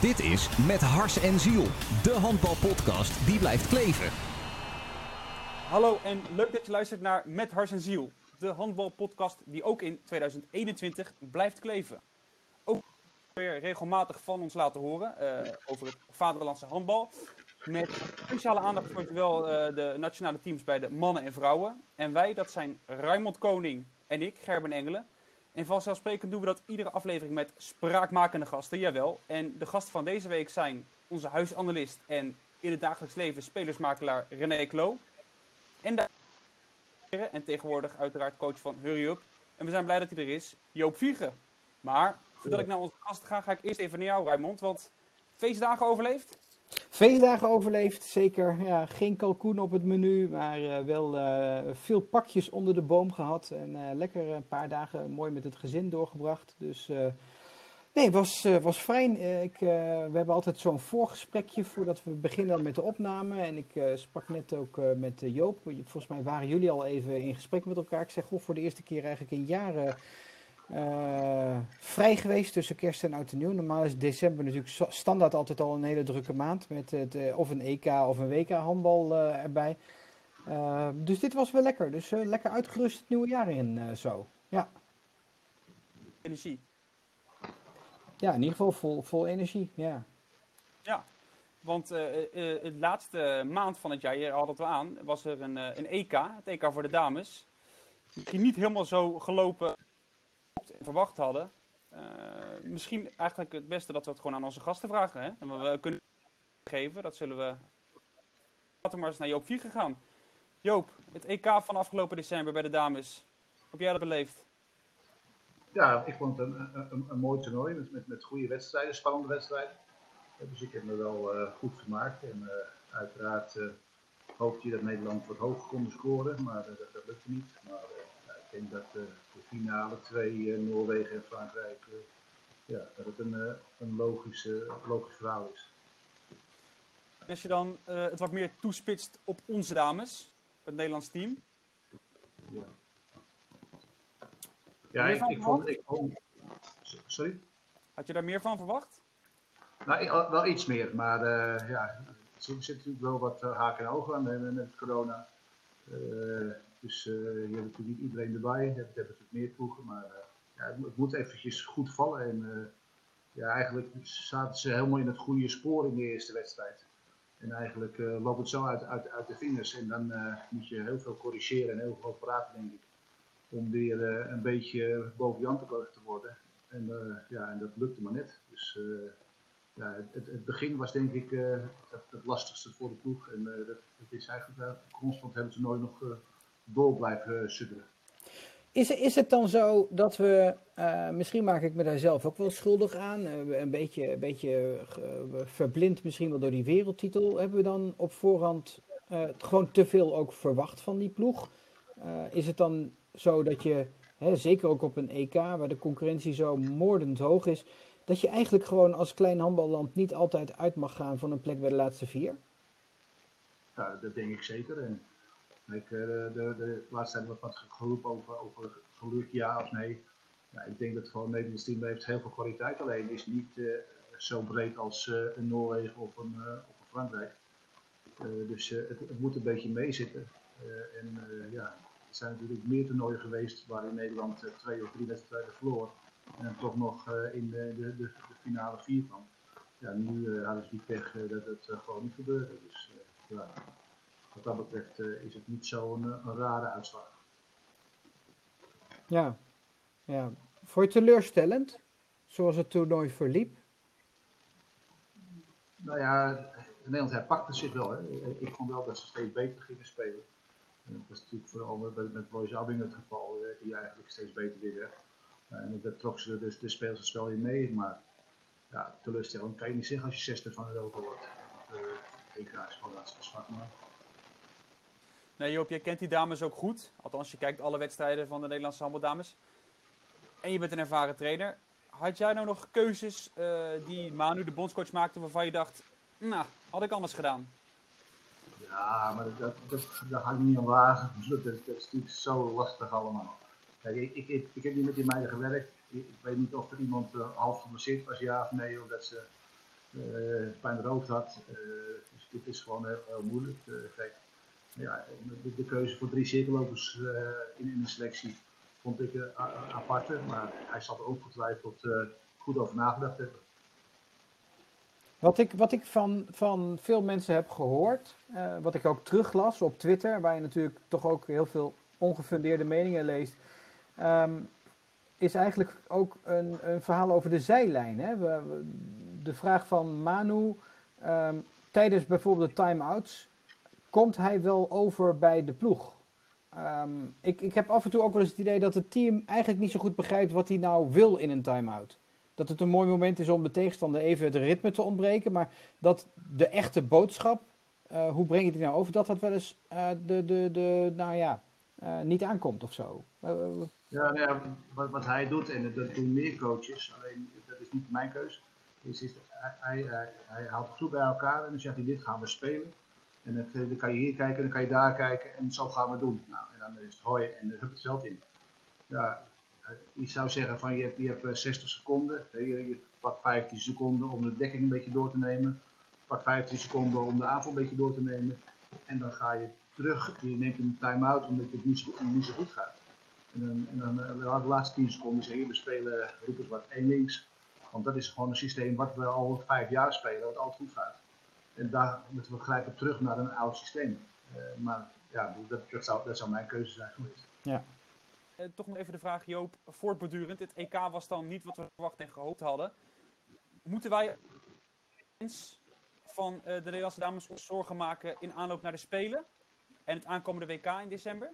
Dit is Met Hars en Ziel, de handbalpodcast die blijft kleven. Hallo en leuk dat je luistert naar Met Hars en Ziel, de handbalpodcast die ook in 2021 blijft kleven. Ook weer regelmatig van ons laten horen uh, over het vaderlandse handbal. Met speciale aandacht voor wel uh, de nationale teams bij de mannen en vrouwen. En wij, dat zijn Raymond Koning en ik, Gerben Engelen. En vanzelfsprekend doen we dat iedere aflevering met spraakmakende gasten, jawel. En de gasten van deze week zijn onze huisanalist en in het dagelijks leven spelersmakelaar René Klo. En, de... en tegenwoordig uiteraard coach van Hurry Up. En we zijn blij dat hij er is, Joop Viegen. Maar voordat ik naar onze gasten ga, ga ik eerst even naar jou, Raymond. Want feestdagen overleefd? Feestdagen overleefd, zeker. Ja, geen kalkoen op het menu, maar uh, wel uh, veel pakjes onder de boom gehad. En uh, lekker een paar dagen mooi met het gezin doorgebracht. Dus nee, was, was fijn. ik, we hebben altijd zo'n voorgesprekje voordat we beginnen met de opname. En ik sprak net ook met Joop. Volgens mij waren jullie al even in gesprek met elkaar. Ik zeg, goh, voor de eerste keer eigenlijk in jaren uh, vrij geweest tussen kerst en oud en nieuw. Normaal is december natuurlijk standaard altijd al een hele drukke maand. Met het, uh, of een EK of een WK handbal uh, erbij. dus dit was wel lekker. Dus lekker uitgerust het nieuwe jaar in zo. Ja. Energie. Ja, in ieder geval vol, vol energie. Ja. Ja. Want het laatste maand van het jaar, je had het aan, was er een, een EK. Het EK voor de dames. Die niet helemaal zo gelopen verwacht hadden. Uh, misschien eigenlijk het beste dat we het gewoon aan onze gasten vragen. Hè? En we kunnen geven, dat zullen we. Laten we maar eens naar Joop 4 gegaan. Joop, het EK van afgelopen december bij de dames. Heb jij dat beleefd? Ja, ik vond het een, een, een mooi toernooi met, met, met goede wedstrijden, spannende wedstrijden. Dus ik heb me wel uh, goed gemaakt. En uh, uiteraard hoopte je dat Nederland wat hoger kon scoren, maar dat, dat lukte niet. Maar ik denk dat uh, de finale twee, uh, Noorwegen en Frankrijk, uh, ja, dat het een, een logisch, logisch verhaal is. Als je dan het wat meer toespitst op onze dames, het Nederlands team. Ja, ja ik, ik, vond, ik vond. Sorry? Had je daar meer van verwacht? Nou, wel iets meer, maar ja, er zit natuurlijk wel wat haken en ogen aan met corona. Dus uh, je hebt natuurlijk niet iedereen erbij, je hebt, hebt meer ploegen, maar uh, ja, het, moet eventjes goed vallen. En uh, ja, eigenlijk zaten ze helemaal in het goede spoor in de eerste wedstrijd. En eigenlijk loopt het zo uit, uit, uit de vingers en dan moet je heel veel corrigeren en heel veel praten, denk ik. Om weer een beetje boven Jan te worden. En, ja, en dat lukte maar net. Dus ja, het, het, begin was denk ik het, het, lastigste voor de ploeg. En dat, dat, is eigenlijk constant hebben ze nooit nog door blijven sudderen. Is, is het dan zo dat we, uh, misschien maak ik me daar zelf ook wel schuldig aan, uh, een beetje, een beetje verblind misschien wel door die wereldtitel, hebben we dan op voorhand gewoon te veel ook verwacht van die ploeg? is het dan zo dat je, hè, zeker ook op een EK waar de concurrentie zo moordend hoog is, dat je eigenlijk gewoon als klein handballand niet altijd uit mag gaan van een plek bij de laatste vier? Ja, dat denk ik zeker. En ik, eh, de, de, tijd wordt wat geroepen over, over geluk ja of nee. Ik denk dat gewoon het Nederlands team heeft heel veel kwaliteit, alleen is niet uh, zo breed als uh, een Noorwegen of een, of Frankrijk. dus het, het, moet een beetje meezitten. en ja, er zijn natuurlijk meer toernooien geweest waarin Nederland twee of drie wedstrijden verloor. En toch nog in de, de, de, finale vier kwam. Ja, nu hadden ze die pech dat het gewoon niet gebeurde. Dus ja, wat dat betreft uh, is het niet zo'n een, een rare uitslag. Ja, ja. Voor je teleurstellend, zoals het toernooi verliep? Nou ja, Nederland herpakte zich wel. Hè. Ik vond wel dat ze steeds beter gingen spelen. En dat was natuurlijk vooral met, met Boys Abbing het geval, die eigenlijk steeds beter weer. En dat trok ze dus de spelers wel in mee, maar ja, teleurstellend kan je niet zeggen als je zesde van Europa wordt. Uh, ik is gewoon dat zwak maar. Nee Joop, jij kent die dames ook goed. Althans, je kijkt alle wedstrijden van de Nederlandse handbaldames. En je bent een ervaren trainer. Had jij nou nog keuzes uh, die Manu, de bondscoach, maakte waarvan je dacht... Nou, had ik anders gedaan? Ja, maar dat, dat, dat, had ik niet wagen. Dat, is natuurlijk zo lastig allemaal. Kijk, ik, ik, ik, heb niet met die meiden gewerkt. Ik, weet niet of er iemand uh, half geblesseerd was, ja of nee. Of dat ze pijn in hoofd had. dus dit is gewoon heel, moeilijk. Ja, de, de, keuze voor drie cirkellopers in, in de selectie vond ik een aparte, maar hij zal er ongetwijfeld goed over nagedacht hebben. Wat ik, wat ik van, van veel mensen heb gehoord, wat ik ook teruglas op Twitter, waar je natuurlijk toch ook heel veel ongefundeerde meningen leest, um, is eigenlijk ook een, een, verhaal over de zijlijn. Hè? De vraag van Manu, um, tijdens bijvoorbeeld de time-outs, komt hij wel over bij de ploeg? Um, ik, ik heb af en toe ook wel eens het idee dat het team eigenlijk niet zo goed begrijpt wat hij nou wil in een time-out dat het een mooi moment is om de tegenstander even het ritme te ontbreken. Maar dat de echte boodschap, uh, hoe breng je die nou over, dat dat wel eens uh, de, de, de, nou ja, uh, niet aankomt of zo. ja, ja wat, wat hij doet, en dat doen meer coaches, alleen dat is niet mijn keuze. Is, is, hij, hij, hij haalt de groep bij elkaar en dan zegt hij: Dit gaan we spelen. En dan, kan je hier kijken, dan kan je daar kijken en zo gaan we doen. Nou, en dan is het hoi en hup het veld in. Ja, je zou zeggen van je hebt, je hebt 60 eh, seconden, je, je pakt 15 seconden om de dekking een beetje door te nemen, pak 15 seconden om de aanval een beetje door te nemen en dan ga je terug, je neemt een time-out omdat het niet zo, goed gaat. En dan, en dan uh, de laatste 10 seconden zeggen we spelen roepers wat één links, want dat is gewoon een systeem wat we al vijf jaar spelen, wat altijd goed gaat. En daar moeten we grijpen terug naar een oud systeem. Uh, maar ja, dat, dat, zou, dat zou mijn keuze zijn geweest. Ja. Uh, toch nog even de vraag, Joop, voortbordurend. Het EK was dan niet wat we verwacht en gehoopt hadden. Moeten wij eens van uh, de Nederlandse dames zorgen maken in aanloop naar de Spelen en het aankomende WK in december?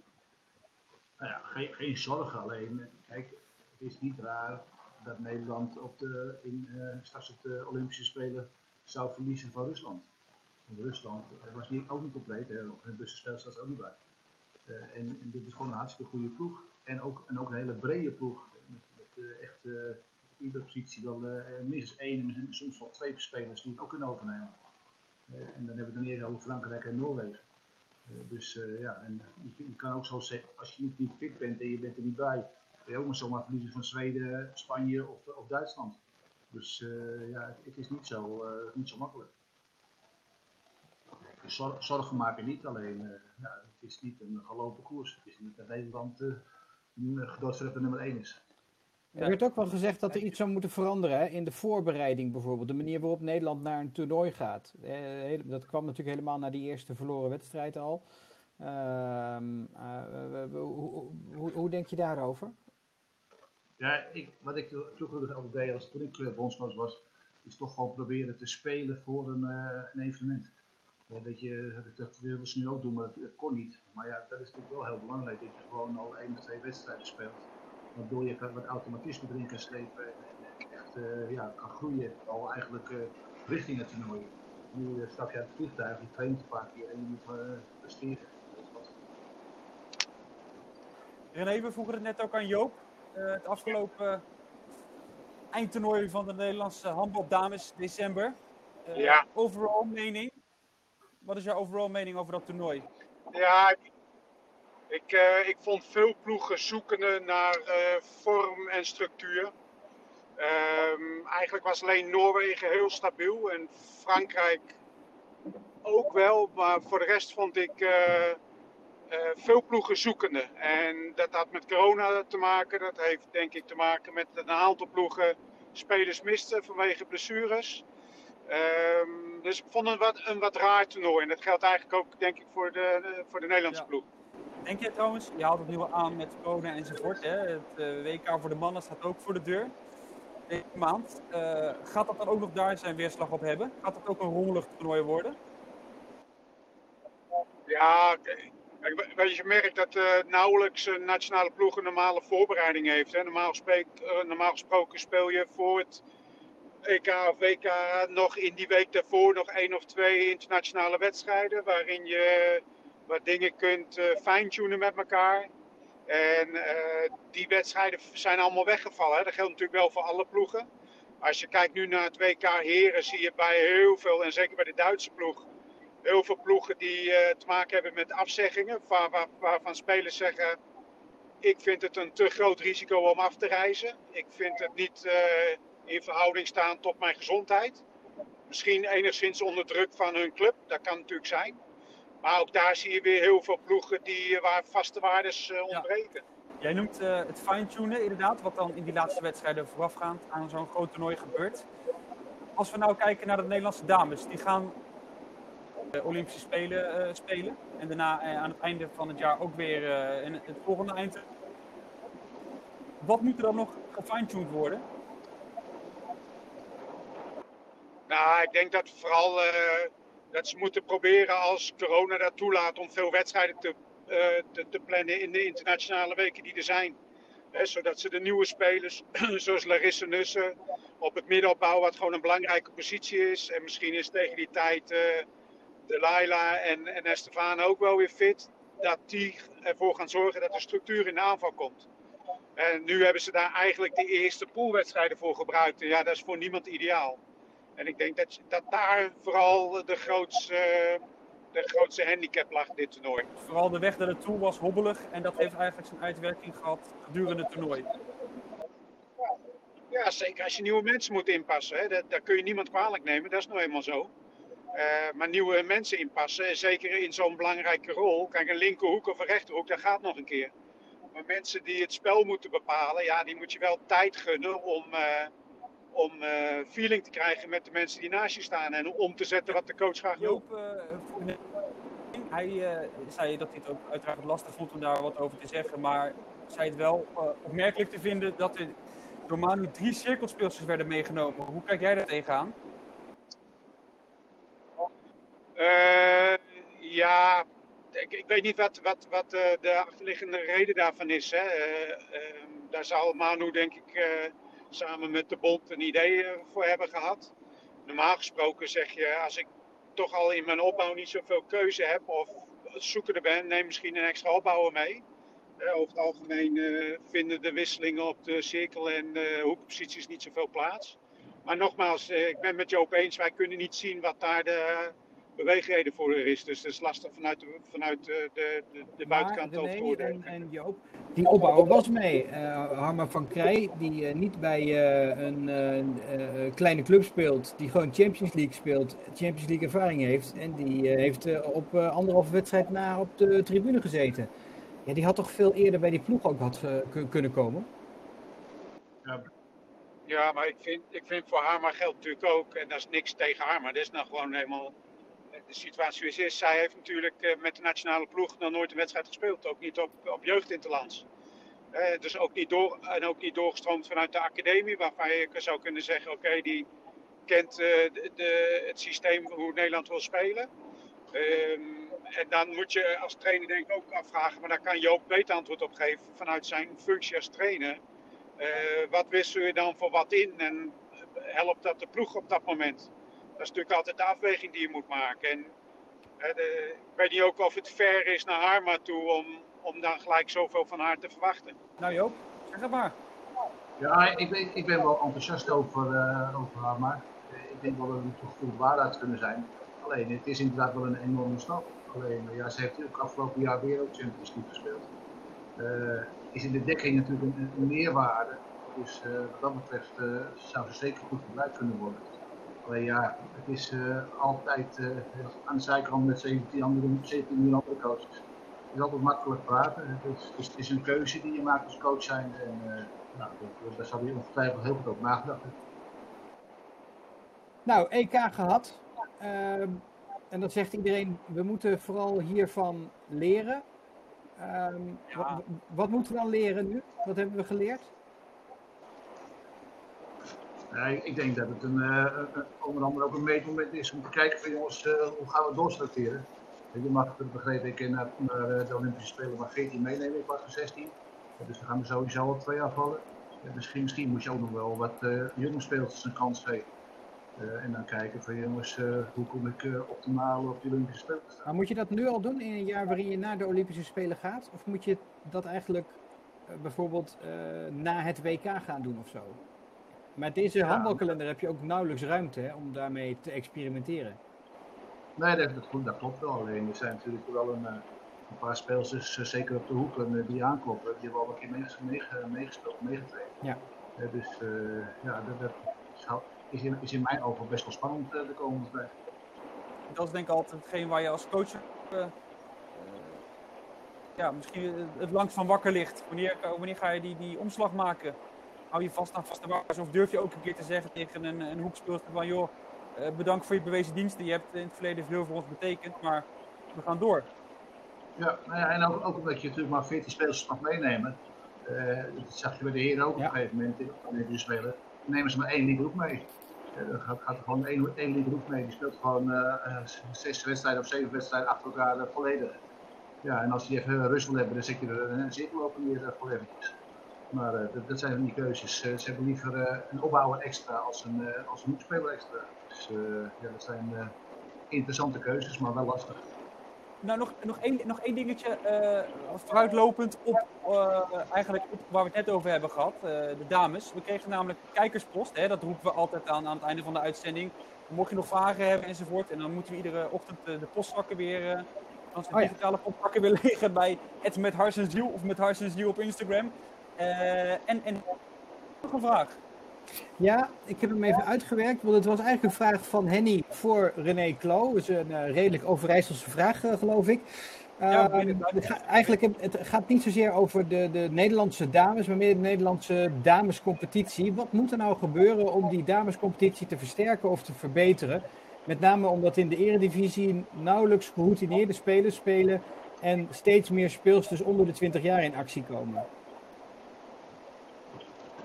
Nou ja, geen, geen zorgen alleen. Kijk, het is niet raar dat Nederland op de, in, uh, straks op de Olympische Spelen zou verliezen van Rusland. Rusland was niet, ook niet compleet, het bussenspel staat ook niet bij. Uh, en, dit is gewoon een hartstikke goede ploeg. En ook, ook een hele brede ploeg. Met, uh, echt uh, iedere positie wel minstens één en soms wel twee spelers die het ook kunnen overnemen. en dan hebben we dan eerder over Frankrijk en Noorwegen. dus ja, en je, kan ook zo zeggen, als je niet, fit bent en je bent er niet bij, kun je ook maar zomaar verliezen van Zweden, Spanje of, of Duitsland. Dus ja, het, het, is niet zo, niet zo makkelijk. Zorg, zorgen maken niet, alleen ja, het is niet een gelopen koers. Het is niet dat Nederland gedoodverfde nummer 1 is. Er werd ook wel gezegd dat er iets zou moeten veranderen hè? in de voorbereiding bijvoorbeeld. De manier waarop Nederland naar een toernooi gaat. Eh, dat kwam natuurlijk helemaal na die eerste verloren wedstrijd al. Uh, uh, hoe, hoe, hoe, denk je daarover? Ja, ik, wat ik vroeger altijd deed als toen ik bondscoach was, is toch gewoon proberen te spelen voor een, uh, een evenement. Ja, dat, je, dat wilden ze nu ook doen, maar dat, kon niet. Maar ja, dat is natuurlijk wel heel belangrijk, dat je gewoon al één of twee wedstrijden speelt. Waardoor je wat automatisme erin kan slepen en echt uh, ja, kan groeien, al eigenlijk uh, richting het toernooi. Nu uh, stap je uit het vliegtuig, je traint een paar keer en je moet presteren. René, we vroegen het net ook aan Joop. het afgelopen eindtoernooi van de Nederlandse handbaldames december. ja. Overal mening? Wat is jouw overal mening over dat toernooi? Ja, ik, uh, ik vond veel ploegen zoekende naar uh, vorm en structuur. Um, eigenlijk was alleen Noorwegen heel stabiel en Frankrijk ook wel, maar voor de rest vond ik uh, veel ploegen zoekende. En dat had met corona te maken, dat heeft denk ik te maken met een aantal ploegen spelers misten vanwege blessures. Um, dus ik vond het wat, een wat raar toernooi. En dat geldt eigenlijk ook, denk ik, voor de, voor de Nederlandse ja. ploeg. Denk je trouwens, je haalt het nu al aan met corona enzovoort. Hè? Het uh, WK voor de mannen staat ook voor de deur. Deze maand. Uh, gaat dat dan ook nog daar zijn weerslag op hebben? Gaat dat ook een rommelig toernooi worden? Ja, weet je, je merkt dat uh, nauwelijks een nationale ploeg een normale voorbereiding heeft. Hè? Normaal, normaal gesproken speel je voor het EK of WK nog in die week daarvoor nog één of twee internationale wedstrijden. Waarin je wat dingen kunt uh, fine-tunen met elkaar. En uh, die wedstrijden zijn allemaal weggevallen. Hè. Dat geldt natuurlijk wel voor alle ploegen. Als je kijkt nu naar het WK Heren, zie je bij heel veel, en zeker bij de Duitse ploeg, heel veel ploegen die uh, te maken hebben met afzeggingen. Waar, waar, waarvan spelers zeggen: Ik vind het een te groot risico om af te reizen. Ik vind het niet in verhouding staan tot mijn gezondheid. Misschien enigszins onder druk van hun club, dat kan natuurlijk zijn. Maar ook daar zie je weer heel veel ploegen die, waar vaste waardes uh, ontbreken. Jij noemt uh, het fine-tunen inderdaad, wat dan in die laatste wedstrijden voorafgaand aan zo'n groot toernooi gebeurt. Als we nou kijken naar de Nederlandse dames, die gaan de Olympische Spelen uh, spelen. En daarna aan het einde van het jaar ook weer in het volgende eind. Wat moet er dan nog gefine-tuned worden? Nou, ik denk dat vooral dat ze moeten proberen als corona dat toelaat om veel wedstrijden te, te, te, plannen in de internationale weken die er zijn. zodat ze de nieuwe spelers, zoals Larissa Nussen, op het middenopbouw, wat gewoon een belangrijke positie is. En misschien is tegen die tijd uh, de Laila en, en Estefan ook wel weer fit. Dat die ervoor gaan zorgen dat de structuur in de aanval komt. En nu hebben ze daar eigenlijk de eerste poolwedstrijden voor gebruikt. En ja, dat is voor niemand ideaal. En ik denk dat, dat daar vooral de grootste, de grootste handicap lag dit toernooi. Vooral de weg naar de Tour was hobbelig en dat heeft eigenlijk zijn uitwerking gehad gedurende het toernooi. Ja, zeker als je nieuwe mensen moet inpassen. Hè. Dat, dat kun je niemand kwalijk nemen, dat is nou eenmaal zo. Uh, maar nieuwe mensen inpassen, zeker in zo'n belangrijke rol. Kijk, een linkerhoek of een rechterhoek, dat gaat nog een keer. Maar mensen die het spel moeten bepalen, ja, die moet je wel tijd gunnen om, uh, om uh, feeling te krijgen met de mensen die naast je staan en om te zetten wat de coach graag wil. Joop, uh, hij uh, zei dat hij het ook uiteraard lastig vond om daar wat over te zeggen, maar zei het wel opmerkelijk te vinden dat er door Manu drie cirkelspeelsters werden meegenomen. Hoe kijk jij daar tegenaan? ja, ik, ik, weet niet wat, wat, wat de achterliggende reden daarvan is. Hè. Ehm, daar zal Manu denk ik samen met de bond een idee eh, voor hebben gehad. Normaal gesproken zeg je, als ik toch al in mijn opbouw niet zoveel keuze heb of zoekende ben, neem misschien een extra opbouwer mee. Uh, over het algemeen uh, vinden de wisselingen op de cirkel- en hoekposities niet zoveel plaats. Maar nogmaals, ik ben met Joop eens, wij kunnen niet zien wat daar de beweegreden voor er is. Dus het is lastig vanuit de, vanuit de, de, de buitenkant. En, en Joop, die opbouwer was mee. Uh, Harma van Krij, die uh, niet bij uh, een kleine club speelt, die gewoon Champions League speelt, Champions League ervaring heeft. En die heeft op anderhalve wedstrijd na op de tribune gezeten. Ja, die had toch veel eerder bij die ploeg ook had kunnen komen? Ja. ja, maar ik vind, ik vind voor Harma geldt natuurlijk ook, en dat is niks tegen Harma, dat is nou gewoon helemaal de situatie is, is, zij heeft natuurlijk uh, met de nationale ploeg nog nooit een wedstrijd gespeeld. Ook niet op, op jeugdinterlands. Uh, dus ook niet, door, en ook niet doorgestroomd vanuit de academie, waarvan je zou kunnen zeggen, oké, die kent uh, de, het systeem hoe Nederland wil spelen. Um, en dan moet je als trainer denk ik ook afvragen, maar daar kan Joop beter antwoord op geven vanuit zijn functie als trainer. wat wissel je dan voor wat in en helpt dat de ploeg op dat moment? Dat is natuurlijk altijd de afweging die je moet maken. En hè, de, ik weet niet ook of het fair is naar haar maar toe om, om dan gelijk zoveel van haar te verwachten. Nou Joop, zeg het maar. Ja, ik ben, ik ben wel enthousiast over, uh, over haar, maar ik denk wel dat het toch goed waarheid kunnen zijn. Alleen, het is inderdaad wel een enorme stap. Alleen, ja, ze heeft ook afgelopen jaar weer ook Champions League gespeeld. Uh, is in de dekking natuurlijk een, een meerwaarde. Dus uh, wat dat betreft zou ze zeker goed gebruikt kunnen worden. Alleen ja, het is uh, altijd uh, aan de zijkant met 17 andere, 17 andere coaches. Het is altijd makkelijk praten. Het is, het is, een keuze die je maakt als coach zijn. En uh, nou, daar zal je ongetwijfeld heel veel over nagedacht hebben. Nou, EK gehad. Ehm, en dan zegt iedereen, we moeten vooral hiervan leren. Ehm, ja. wat, wat moeten we dan leren nu? Wat hebben we geleerd? Uh, ik denk dat het een, uh, onder andere ook een meetmoment is om te kijken van jongens, uh, hoe gaan we doorselecteren. Je mag, begreep ik, naar, naar de Olympische Spelen maar 14 meenemen in plaats van 16. dus dan gaan er sowieso al twee afvallen. misschien, misschien moet je ook nog wel wat jonge spelers een kans geven. en dan kijken van jongens, hoe kom ik optimaal op de Olympische Spelen te. Maar moet je dat nu al doen in een jaar waarin je naar de Olympische Spelen gaat? Of moet je dat eigenlijk bijvoorbeeld na het WK gaan doen of zo? Met deze ja. handbalkalender heb je ook nauwelijks ruimte hè, om daarmee te experimenteren. Nee, dat, dat, dat klopt wel. Alleen er zijn natuurlijk wel een, een paar speelsters, zeker op de hoeken, die aankloppen. Die hebben al een keer meegespeeld, meegetraind. Ja. dus uh, ja, dat, dat, is, in, is in mijn ogen best wel spannend de komende tijd. Dat is denk ik altijd hetgeen waar je als coach ja, misschien het langst van wakker ligt. Wanneer, wanneer ga je die, die omslag maken? Hou je vast aan vaste waardes of durf je ook een keer te zeggen tegen een, een hoekspeelster van joh, bedankt voor je bewezen diensten. Je hebt in het verleden veel voor ons betekend, maar we gaan door. Ja, nou ja en ook, ook omdat je natuurlijk maar 14 spelers mag meenemen. Uh, dat zag je bij de heren ook op een gegeven moment in de spelen. nemen ze maar één liedgroep mee. Uh, dan gaat, gaat er gewoon één, één liedgroep mee. Die speelt gewoon uh, zes wedstrijden of zeven wedstrijden achter elkaar volledig. Ja, en als die even rust wil hebben, dan zit je er een zetel op neer voor eventjes. Maar dat, dat, zijn die keuzes. ze hebben liever een opbouwer extra als een, als een hoekspeler extra. Dus ja, dat zijn interessante keuzes, maar wel lastig. Nou, nog, nog, één, nog één dingetje, uh, vooruitlopend op uh, eigenlijk op waar we het net over hebben gehad, uh, de dames. We kregen namelijk kijkerspost, hè, dat roepen we altijd aan aan het einde van de uitzending. Mocht je nog vragen hebben enzovoort, en dan moeten we iedere ochtend de postvakken weer, als de oh, digitale postvakken weer liggen bij het met Hars en Ziel of met Hars en Ziel op Instagram. En, en nog een vraag. Ja, ik heb hem even uitgewerkt, want het was eigenlijk een vraag van Henny voor René Klo. Dat is een uh, redelijk Overijsselse vraag, uh, geloof ik. Uh, ja, het gaat, eigenlijk het gaat niet zozeer over de, de Nederlandse dames, maar meer de Nederlandse damescompetitie. Wat moet er nou gebeuren om die damescompetitie te versterken of te verbeteren? Met name omdat in de eredivisie nauwelijks geroutineerde spelers spelen en steeds meer speelsters onder de 20 jaar in actie komen.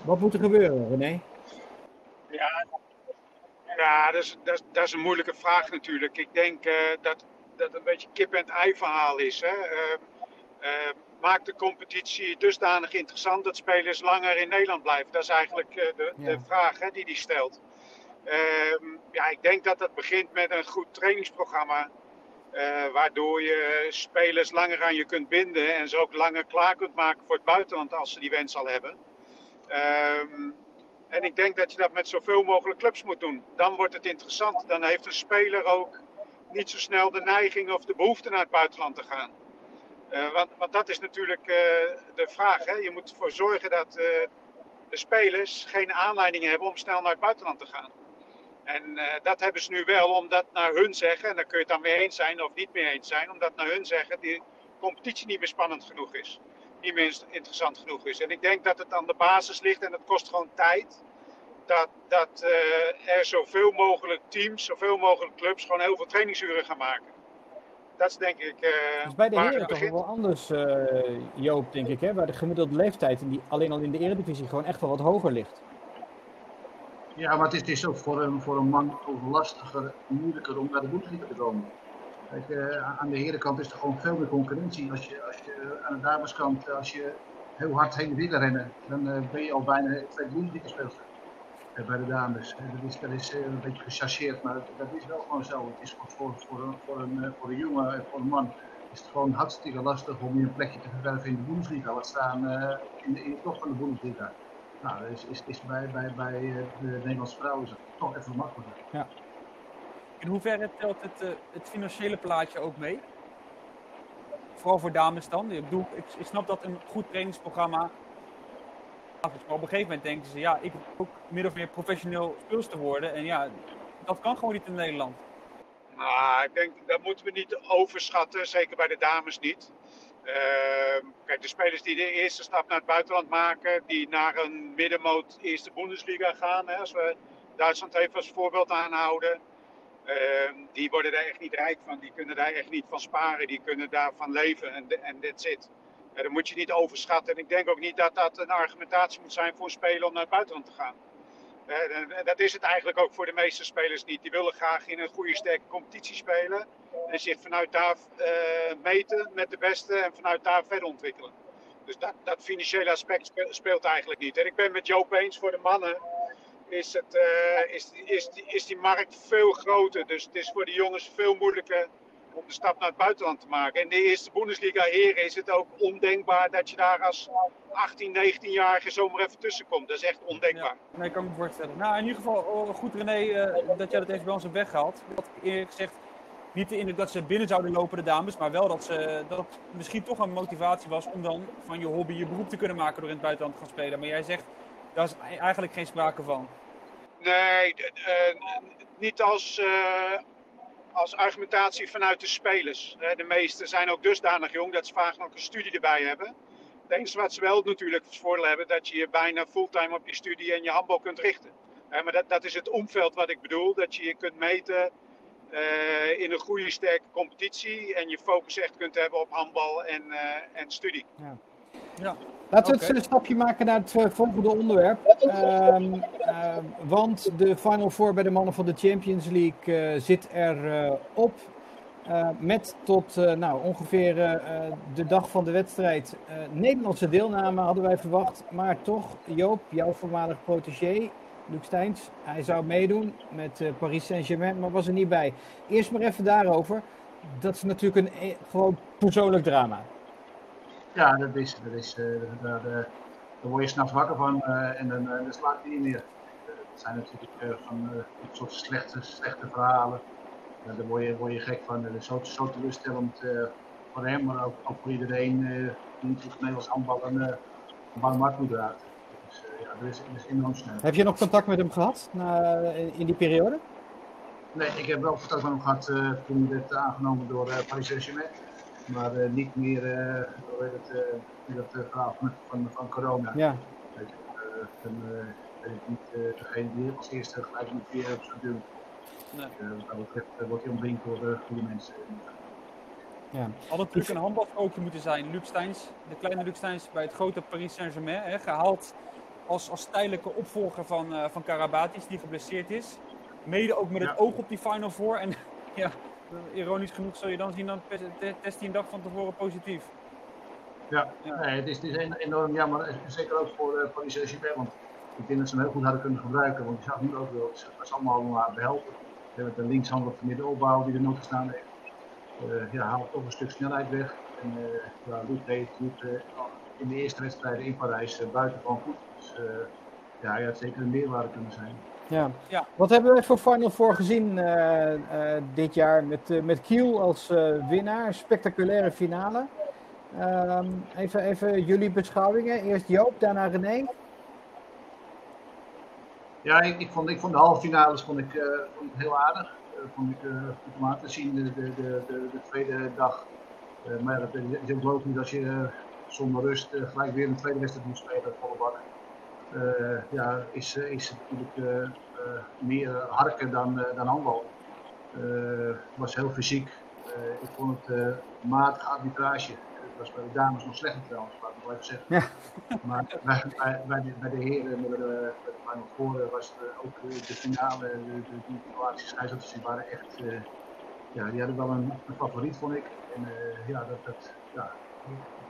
Wat moet er gebeuren, René? Ja, ja dat, is, dat, dat is een moeilijke vraag natuurlijk. Ik denk uh, dat dat een beetje kip-en-ei verhaal is. Hè? Uh, uh, maak de competitie dusdanig interessant dat spelers langer in Nederland blijven. Dat is eigenlijk de, ja. de, vraag hè, die hij stelt. Ehm, ja, ik denk dat dat begint met een goed trainingsprogramma. waardoor je spelers langer aan je kunt binden en ze ook langer klaar kunt maken voor het buitenland als ze die wens al hebben. Um, en ik denk dat je dat met zoveel mogelijk clubs moet doen. Dan wordt het interessant. Dan heeft een speler ook niet zo snel de neiging of de behoefte naar het buitenland te gaan. Uh, want, want, dat is natuurlijk uh, de vraag. Hè? Je moet ervoor zorgen dat uh, de spelers geen aanleiding hebben om snel naar het buitenland te gaan. En dat hebben ze nu wel, omdat naar hun zeggen, en daar kun je het dan mee eens zijn of niet mee eens zijn, omdat naar hun zeggen die competitie niet meer spannend genoeg is niet meer interessant genoeg is. En ik denk dat het aan de basis ligt en het kost gewoon tijd. Dat, dat uh, er zoveel mogelijk teams, zoveel mogelijk clubs gewoon heel veel trainingsuren gaan maken. Dat is denk ik. Uh, dus bij de heren toch wel anders, uh, Joop, denk ik, hè? waar de gemiddelde leeftijd in die, alleen al in de Eredivisie gewoon echt wel wat hoger ligt. Ja, maar het is, het is ook voor een, voor een man lastiger, moeilijker om naar de Bundesliga te komen. Kijk, aan de herenkant is er gewoon veel meer concurrentie. Als je, als je aan de dameskant, als je heel hard heen wil rennen, dan uh, ben je al bijna twee Bundesliga speelster. Uh, bij de dames. dat is, een beetje gechargeerd, maar dat, is wel gewoon zo. Het is voor, voor, voor, voor, een, voor een jongen en voor een man is het gewoon hartstikke lastig om je een plekje te verwerven in de Bundesliga. Laat staan in, de, in de top van de Bundesliga. Nou, is, is, is bij, bij, bij de Nederlandse vrouwen is het toch even makkelijker. Ja. In hoeverre telt het, uh, het financiële plaatje ook mee? Vooral voor dames dan. Ik, bedoel, ik, snap dat een goed trainingsprogramma. Maar op een gegeven moment denken ze, ja, ik wil ook min of meer professioneel speelster worden. En ja, dat kan gewoon niet in Nederland. Nou, ik denk dat moeten we niet overschatten, zeker bij de dames niet. Uh, kijk, de spelers die de eerste stap naar het buitenland maken, die naar een middenmoot eerste Bundesliga gaan, hè, als we Duitsland even als voorbeeld aanhouden, Ehm, die worden daar echt niet rijk van. Die kunnen daar echt niet van sparen. Die kunnen daarvan leven en en that's it. dat moet je niet overschatten. En ik denk ook niet dat dat een argumentatie moet zijn voor een om naar het buitenland te gaan. Uh, dat is het eigenlijk ook voor de meeste spelers niet. Die willen graag in een goede sterke competitie spelen. En zich vanuit daar uh, meten met de beste en vanuit daar verder ontwikkelen. Dus dat, dat financiële aspect speelt eigenlijk niet. En ik ben met Joop eens voor de mannen is, het, uh, is, is, is die markt veel groter. Dus het is voor de jongens veel moeilijker om de stap naar het buitenland te maken. In de eerste Bundesliga heren is het ook ondenkbaar dat je daar als 18, 19-jarige zomaar even tussenkomt. Dat is echt ondenkbaar. Nee, kan me voorstellen. Nou, in ieder geval oh, goed René uh, dat jij dat even bij ons hebt weggehaald. Wat eerlijk gezegd niet de indruk dat ze binnen zouden lopen, de dames, maar wel dat, ze, dat het misschien toch een motivatie was om dan van je hobby je beroep te kunnen maken door in het buitenland te gaan spelen. Maar jij zegt, daar is eigenlijk geen sprake van. Nee, eh, niet als, eh, als argumentatie vanuit de spelers. De meesten zijn ook dusdanig jong dat ze vaak nog een studie erbij hebben. Het enige wat ze wel natuurlijk het voordeel hebben, dat je je bijna fulltime op je studie en je handbal kunt richten. Maar dat, dat is het omveld wat ik bedoel, dat je je kunt meten eh, in een goede sterke competitie en je focus echt kunt hebben op handbal en, en studie. Laten we het een stapje maken naar het eh, volgende onderwerp. Ehm, eh, want de Final Four bij de mannen van de Champions League eh, zit er eh, op. Met tot nou, ongeveer de dag van de wedstrijd Nederlandse deelname hadden wij verwacht. Maar toch, Joop, jouw voormalig protégé, Luc Steins, hij zou meedoen met Paris Saint-Germain, maar was er niet bij. Eerst maar even daarover. Dat is natuurlijk een gewoon persoonlijk drama. Ja, dat is, dat is, eh, daar, eh, daar word je s'nachts wakker van eh, en dan, dan slaat hij niet meer. Dat zijn natuurlijk van een soort slechte, slechte verhalen. Ja, daar word je, word je gek van. Dat is zo, zo teleurstellend voor hem, maar ook, ook voor iedereen die niet het Nederlands handbal een, een warm hart moet dragen. Dus ja, dat is, dat is enorm snel. Heb je nog contact met hem gehad na, in die periode? Nee, ik heb wel contact met hem gehad eh, toen hij werd aangenomen door Paris Saint-Germain. Maar eh, niet meer uh, hoe heet het, eh, in dat eh, verhaal van, van, van corona. Ja. Eh, eh, ben ik niet eh, degene die als eerste gelijk moet weer op zo'n doen. Nee. Eh, wat dat betreft eh, wordt hij omringd door eh, goede mensen. ja. Had natuurlijk een handbalcoach moeten zijn, Luc Steins. De kleine Luc Steins bij het grote Paris Saint-Germain. Hè, gehaald als, als tijdelijke opvolger van, eh van Karabatis, die geblesseerd is. Mede ook met het oog op die Final Four. En ja, ironisch genoeg zul je dan zien, dan te- te- test hij een dag van tevoren positief. Ja, Ja. Nee, het is, het is en- enorm jammer. eh, Zeker ook voor uh, Paris Saint-Germain. Want ik denk dat ze hem heel goed hadden kunnen gebruiken. Want je zag nu ook wel, ze was allemaal om haar behelpen. We hebben de linkshander op de middenopbouw die er nog gestaan heeft. Eh, ja, haalt toch een stuk snelheid weg. En uh, ja, Luc deed het uh, in de eerste wedstrijden in Parijs uh, buitengewoon goed. Dus uh, ja, hij had zeker een meerwaarde kunnen zijn. Ja. Ja. Wat hebben we voor Final Four gezien uh, uh, dit jaar met, uh, met Kiel als uh, winnaar? Spectaculaire finale. Um, even, even jullie beschouwingen. Eerst Joop, daarna René. Ja, ik, ik, vond, ik vond de halve finales vond ik, uh, vond ik heel aardig. Uh, vond ik uh, goed om aan te zien de, de, de, de, de tweede dag. maar dat is ook logisch als je zonder rust gelijk weer een tweede wedstrijd moet spelen, volle bak. Ja, is, is het natuurlijk meer harken dan, dan handbal. Het was heel fysiek. ik vond het matige arbitrage. Het was bij de dames nog slechter trouwens, laat ik wel even zeggen. Ja. Maar bij, bij, bij, de, bij de heren, bij de, bij Four, was het ook de finale, de, de, die scheidsrechters, die waren echt, ja, die hadden wel een, een, favoriet, vond ik. En uh, ja, dat, dat, ja,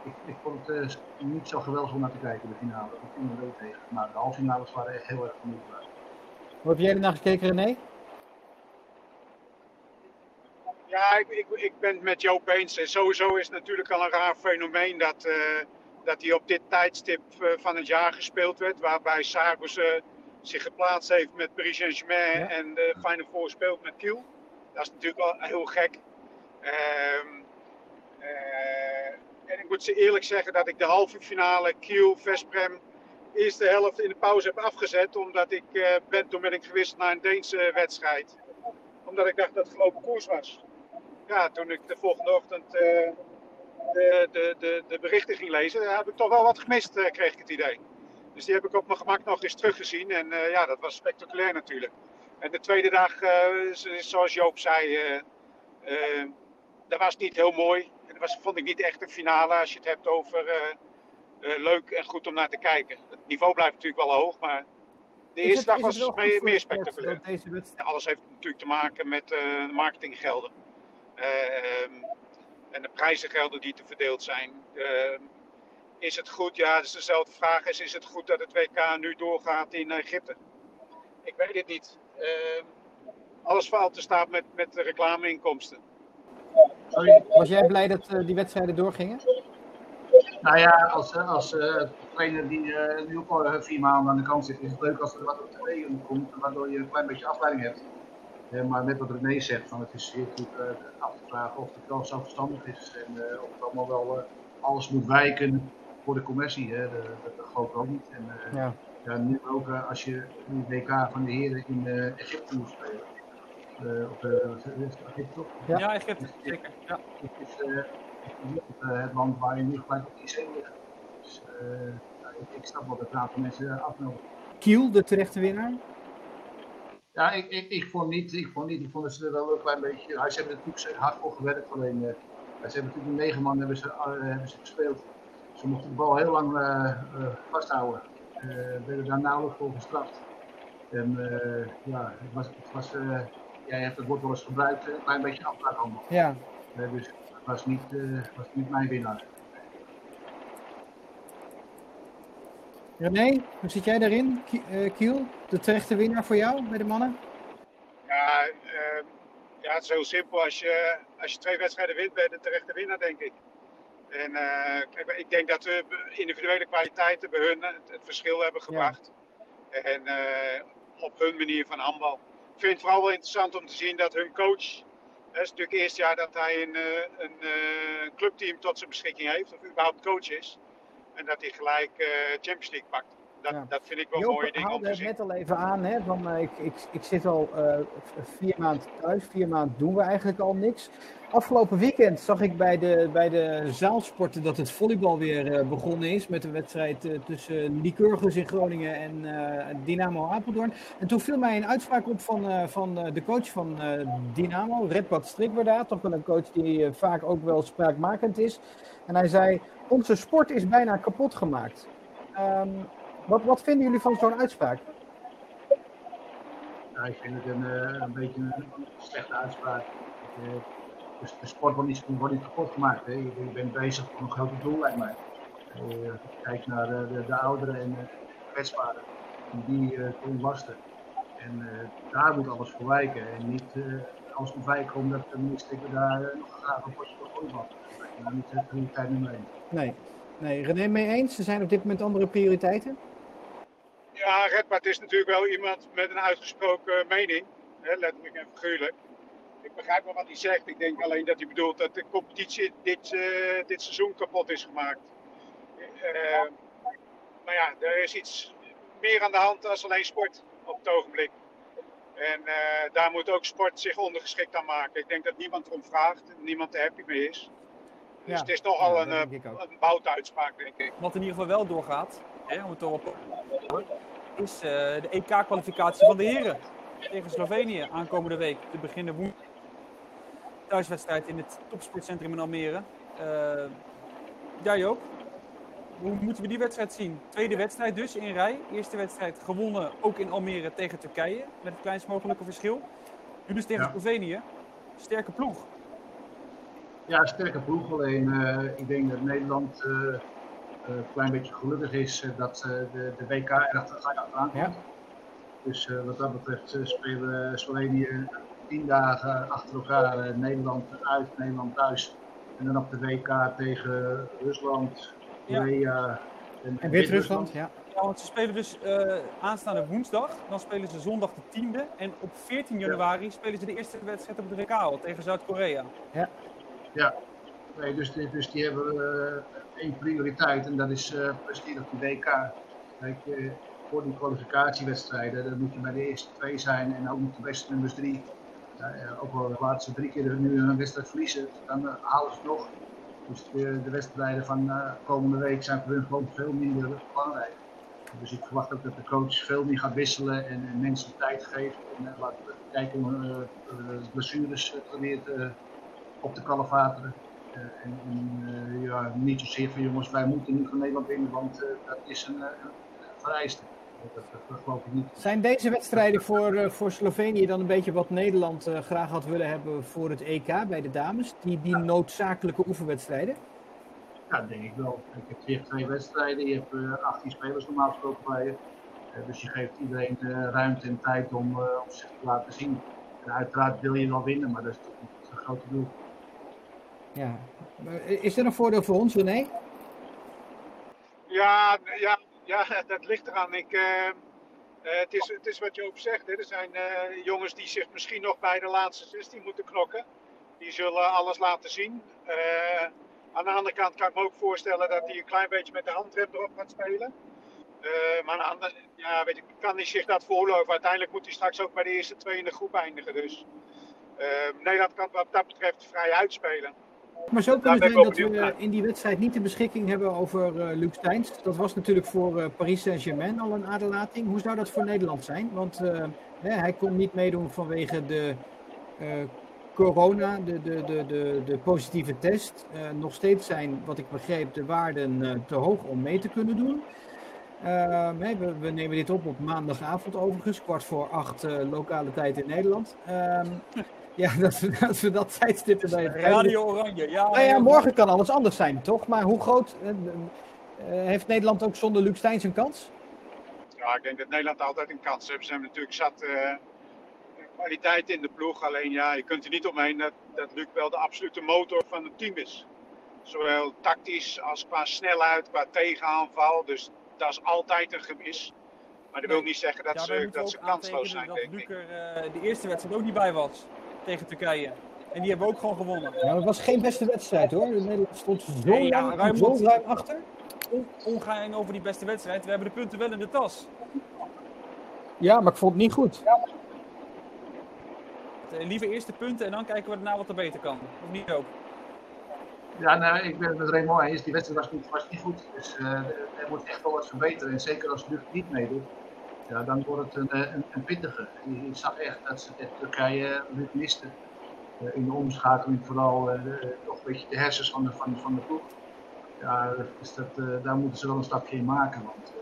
ik, ik vond het uh, niet zo geweldig om naar te kijken, de finale. Dat viel me wel tegen. Maar de halve finales waren echt heel erg genoeg. Hoe heb jij er naar gekeken, René? Ja, ik, ik, ik ben het met Joop eens. En sowieso is het natuurlijk al een raar fenomeen dat, uh, dat hij op dit tijdstip uh, van het jaar gespeeld werd. Waarbij Sargus uh, zich geplaatst heeft met Paris Saint-Germain ja. en de Final Four speelt met Kiel. Dat is natuurlijk wel heel gek. Um, ik moet ze eerlijk zeggen dat ik de halve finale Kiel Vesprem eerste helft in de pauze heb afgezet. Omdat ik ben, toen ben ik naar een Deense wedstrijd. Omdat ik dacht dat het gelopen koers was ja, toen ik de volgende ochtend uh, de, de, de, de, berichten ging lezen, heb ik toch wel wat gemist, uh, kreeg ik het idee. Dus die heb ik op mijn gemak nog eens teruggezien. En uh, ja, dat was spectaculair natuurlijk. En de tweede dag, zoals Joop zei, dat was niet heel mooi. Was, vond ik niet echt een finale als je het hebt over leuk en goed om naar te kijken. Het niveau blijft natuurlijk wel hoog, maar de is eerste het, dag was meer, meer spectaculair. Ja, alles heeft natuurlijk te maken met marketinggelden. Uh, en de prijzengelden die te verdeeld zijn. Uh, is het goed? Ja, dat is dezelfde vraag. Is, is het goed dat het WK nu doorgaat in Egypte? Ik weet het niet. Uh, alles valt te staan met, met reclameinkomsten. Was jij blij dat uh, die wedstrijden doorgingen? Nou ja, als, als uh, trainer die nu ook al vier maanden aan de kant zit, is het leuk als er wat op tv komt, waardoor je een klein beetje afleiding hebt. Ja, maar net wat René zegt, van het is zeer goed uh, af te vragen of het wel zo verstandig is en uh, of het allemaal wel uh, alles moet wijken voor de commercie. Hè. Dat, dat geloof ik ook niet. En, ja. ja, nu ook eh, als je nu WK van de heren in eh, Egypte moet spelen. Uh, of Egypte? Ja, ja Egypte, zeker. Ja. Het is het land waar je nu gelijk op die zee ligt. Dus ik, ik snap wel dat een aantal mensen afnodigen. Kiel, de terechte winnaar? Ja, ik, ik, ik, vond niet. Ik vond niet. Ik vond dat ze er wel een klein beetje. Ze hebben natuurlijk hard voor gewerkt. Alleen, uh, ze hebben natuurlijk negen man hebben ze, uh, hebben ze gespeeld. Ze mochten de bal heel lang uh, vasthouden. werden daar nauwelijks voor gestraft. En ja, het was. Het was jij hebt het woord wel eens gebruikt. Een klein beetje afbraakhandel. Ja. dus het was niet, was niet mijn winnaar. René, hoe zit jij daarin? Kiel, de terechte winnaar voor jou bij de mannen? Ja, uh, ja het is heel simpel. Als je, als je twee wedstrijden wint, ben je de terechte winnaar, denk ik. En uh, ik denk dat we individuele kwaliteiten bij hun het, het verschil hebben gebracht. Ja. En uh, op hun manier van handbal. Ik vind het vooral wel interessant om te zien dat hun coach. Het is natuurlijk het eerste jaar dat hij een, een, een clubteam tot zijn beschikking heeft, of überhaupt coach is. En dat hij gelijk uh, Champions League pakt. Dat, ja. dat vind ik wel Joop mooie dingen om te zien. net al even aan, hè, van, ik, ik, ik zit al uh, vier maanden thuis, vier maanden doen we eigenlijk al niks. Afgelopen weekend zag ik bij de, bij de zaalsporten dat het volleybal weer uh, begonnen is. Met een wedstrijd tussen Lycurgus in Groningen en Dynamo Apeldoorn. En toen viel mij een uitspraak op van, van de coach van Dynamo, Redbad Strikwerda. Toch wel een coach die vaak ook wel spraakmakend is. En hij zei, onze sport is bijna kapot gemaakt. Um, wat, wat vinden jullie van zo'n uitspraak? Ik vind het een, een beetje een slechte uitspraak. Dus de sport wordt niet, wordt niet kapot gemaakt. Hè. Je, je bent bezig voor een grote doel, lijkt mij. Uh, kijk naar de, de, de, ouderen en de kwetsbaren, die uh, ontlasten. En daar moet alles voor wijken. En niet alles moet wijken omdat de minister daar nog graag een potje voor voetbal. Daar niet de prioriteit niet mee. Nee. Nee, René mee eens? Er zijn op dit moment andere prioriteiten? Ja, Redbart is natuurlijk wel iemand met een uitgesproken mening, hè, letterlijk en figuurlijk. Ik begrijp wel wat hij zegt. Ik denk alleen dat hij bedoelt dat de competitie dit, uh, dit seizoen kapot is gemaakt. Uh, maar ja, er is iets meer aan de hand dan alleen sport op het ogenblik. En uh, daar moet ook sport zich ondergeschikt aan maken. Ik denk dat niemand erom vraagt, niemand er happy mee is. Dus ja, het is nogal ja, een, een boutuitspraak, denk ik. Wat in ieder geval wel doorgaat, hè, om het erop is uh, de EK-kwalificatie van de heren tegen Slovenië aankomende week. Te beginnen woensdag. Thuiswedstrijd in het topsportcentrum in Almere. Uh, ja Joop, hoe moeten we die wedstrijd zien? Tweede wedstrijd dus in rij. Eerste wedstrijd gewonnen ook in Almere tegen Turkije. Met het kleinst mogelijke verschil. Nu dus tegen ja. Slovenië. Sterke ploeg. Ja, sterke ploeg. Alleen uh, ik denk dat Nederland uh, een klein beetje gelukkig is dat de, de WK er achteraan komt. Ja. Dus wat dat betreft spelen Slovenië tien dagen achter elkaar Nederland uit, Nederland thuis. En dan op de WK tegen Rusland, Korea ja. en, en Wit-Rusland. Ja. ja, want ze spelen dus uh, aanstaande woensdag. Dan spelen ze zondag de 10e. En op 14 januari spelen ze de eerste wedstrijd op de WK al tegen Zuid-Korea. Ja. Ja, nee, dus, die, dus die hebben uh, één prioriteit en dat is uh, presteren op de WK. Kijk, uh, voor die kwalificatiewedstrijden, dan moet je bij de eerste twee zijn en ook niet de beste nummers drie. Ook al de laatste drie keer nu een wedstrijd verliezen, dan halen ze nog. Dus de, de wedstrijden van komende week zijn voor hun gewoon veel minder belangrijk. Dus ik verwacht ook dat de coach veel meer gaat wisselen en, en mensen tijd geeft. En laat kijken hoe blessures op de kalevateren. Uh, en, ja, niet zozeer van jongens, wij moeten nu van Nederland winnen, want dat is een, een vereiste. Dat, dat, dat, geloof ik niet. Zijn deze wedstrijden voor, voor Slovenië dan een beetje wat Nederland graag had willen hebben voor het EK bij de dames? Die, die ja. noodzakelijke oefenwedstrijden? Ja, denk ik wel. Ik heb hier twee wedstrijden, je hebt 18 spelers normaal gesproken bij je. dus je geeft iedereen de ruimte en tijd om, om zich te laten zien. En uiteraard wil je wel winnen, maar dat is toch niet het grote doel. Ja. Is er een voordeel voor ons, René? Ja, ja, ja dat ligt eraan. Ik, uh, uh, het, is, het is wat je ook zegt. Hè. Er zijn uh, jongens die zich misschien nog bij de laatste 16 moeten knokken. Die zullen alles laten zien. aan de andere kant kan ik me ook voorstellen dat hij een klein beetje met de handrem erop gaat spelen. Eh, maar aan de, ja, weet ik, kan hij zich dat veroorloven? Uiteindelijk moet hij straks ook bij de eerste twee in de groep eindigen. Dus eh, Nederland kan wat dat betreft vrij uitspelen. Maar zo kunnen zijn dat we benieuwd in die wedstrijd niet de beschikking hebben over uh, Luc Steins. Dat was natuurlijk voor uh, Paris Saint-Germain al een aderlating. Hoe zou dat voor Nederland zijn? Want uh, hè, hij kon niet meedoen vanwege de corona, de, de, de, de, de positieve test. nog steeds zijn, wat ik begreep, de waarden te hoog om mee te kunnen doen. We, we, nemen dit op op maandagavond overigens, kwart voor acht lokale tijd in Nederland. Ja, dat we, dat we dat tijdstip erbij hebben. Radio Oranje, ja. Nou ja, morgen kan alles anders zijn, toch? Maar hoe groot uh, heeft Nederland ook zonder Luc Steins een kans? Ja, ik denk dat Nederland altijd een kans heeft. Ze hebben natuurlijk zat uh, kwaliteit in de ploeg. Alleen ja, je kunt er niet omheen dat, dat Luc wel de absolute motor van het team is. Zowel tactisch als qua snelheid, qua tegenaanval. Dus dat is altijd een gemis. Maar dat wil niet zeggen dat ja, ze, dat ze kansloos zijn, dat denk Luc ik. er uh, de eerste wedstrijd ook niet bij was tegen Turkije. En die hebben we ook gewoon gewonnen. Ja, het was geen beste wedstrijd hoor. Nederland stond zo, Nee, ja, ruim zo ruim achter. Ongeheim over die beste wedstrijd. We hebben de punten wel in de tas. Ja, maar ik vond het niet goed. Eh, liever eerst de punten en dan kijken we daarna wat er beter kan. Of niet ook? Ja, nou, ik ben het met Raymond eens. Die wedstrijd was niet, was niet goed. Dus eh, er moet echt wel wat verbeteren. En zeker als Luc niet meedoet, ja, dan wordt het een, eh, een, een pittige. Je, je zag echt dat ze Turkije Luc misten. Eh, in de omschakeling vooral eh, de- toch een beetje de hersens van de, van, van de ploeg. Ja, dus dat, eh, daar moeten ze wel een stapje in maken. Want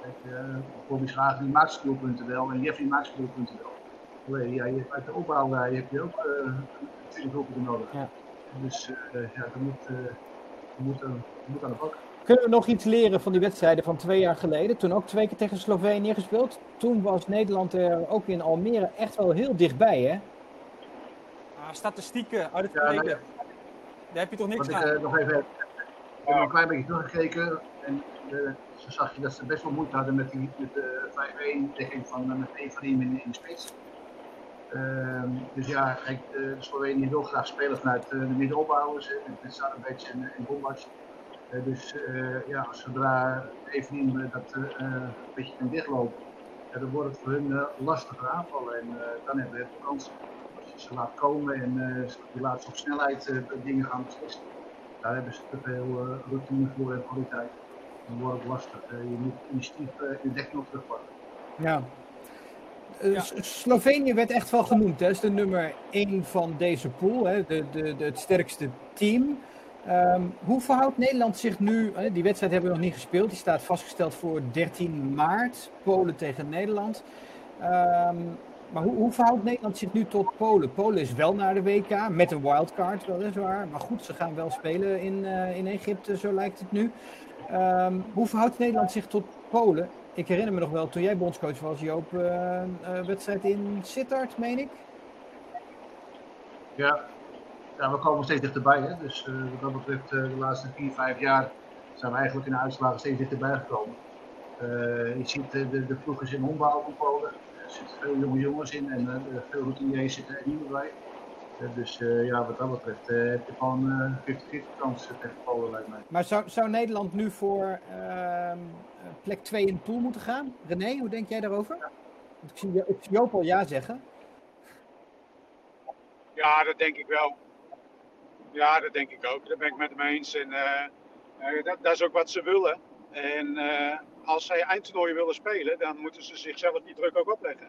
eh, eh, Bobby Schagen die maakt zijn doelpunten wel en Jeffrey maakt zijn doelpunten wel. Alleen, ja, je hebt uit de opbouw eh, je hebt je ook eh 20 doelpunten nodig. Ja. Dus eh, ja, er moet, eh, er moet, moet aan de bak. Kunnen we nog iets leren van die wedstrijden van twee jaar geleden? Toen ook twee keer tegen Slovenië gespeeld. Toen was Nederland er ook in Almere echt wel heel dichtbij, hè? Ah, statistieken uit het Ja, verleden. Daar heb je toch niks ik aan? eh, nog even ik heb nog een klein beetje teruggekeken. En eh, zo zag je dat ze best wel moeite hadden met, die, met de 5-1 dekking van uh, met Evarim in, in de spits. Ehm, dus ja, kijk, eh, Slovenië wil graag spelen vanuit eh, de middenopbouwers, met Sarabec en, en Bombac. Eh, dus eh, ja, zodra eh, dat eh, eh, een beetje kan dichtlopen, ja, dan wordt het voor hun eh, lastiger aanvallen. En eh, dan hebben we de kans als je ze laat komen en eh, je laat ze op snelheid eh, dingen gaan beslissen. Daar hebben ze te veel eh, routine voor en kwaliteit. Dan wordt het lastig. Eh, je moet initiatief eh, in de dekking terugpakken. Ja. Eh, Slovenië werd echt wel genoemd. hè. Dat is de nummer 1 van deze pool. Hè. De, de, de, het sterkste team. Ehm, hoe verhoudt Nederland zich nu? hè, Die wedstrijd hebben we nog niet gespeeld. Die staat vastgesteld voor 13 maart. Polen tegen Nederland. Ehm, maar hoe, hoe verhoudt Nederland zich nu tot Polen? Polen is wel naar de WK met een wildcard, weliswaar. Maar goed, ze gaan wel spelen in, eh, in Egypte, zo lijkt het nu. Ehm, hoe verhoudt Nederland zich tot Polen? Ik herinner me nog wel, toen jij bondscoach was, Joop, eh, een wedstrijd in Sittard, meen ik. Ja. Ja, we komen steeds dichterbij. Hè? Dus eh, wat dat betreft, eh, de laatste vier, vijf jaar zijn we eigenlijk in de uitslagen steeds dichterbij gekomen. Eh, je ziet eh, de, de ploeg is in ombouw van Polen. Er zitten veel jonge jongens in en eh, veel routiniers zitten er niet meer bij. Dus eh, ja, wat dat betreft eh, heb je gewoon eh 50-50 kans tegen Polen, lijkt mij. Maar zou, zou Nederland nu voor ehm, plek 2 in de pool moeten gaan? René, hoe denk jij daarover? Want Ik zie, ik zie Joop al ja zeggen. Ja, dat denk ik wel. Ja, dat denk ik ook. Daar ben ik met hem eens. En eh, eh, dat, dat is ook wat ze willen. En eh, als zij eindtoernooien willen spelen, dan moeten ze zichzelf die druk ook opleggen.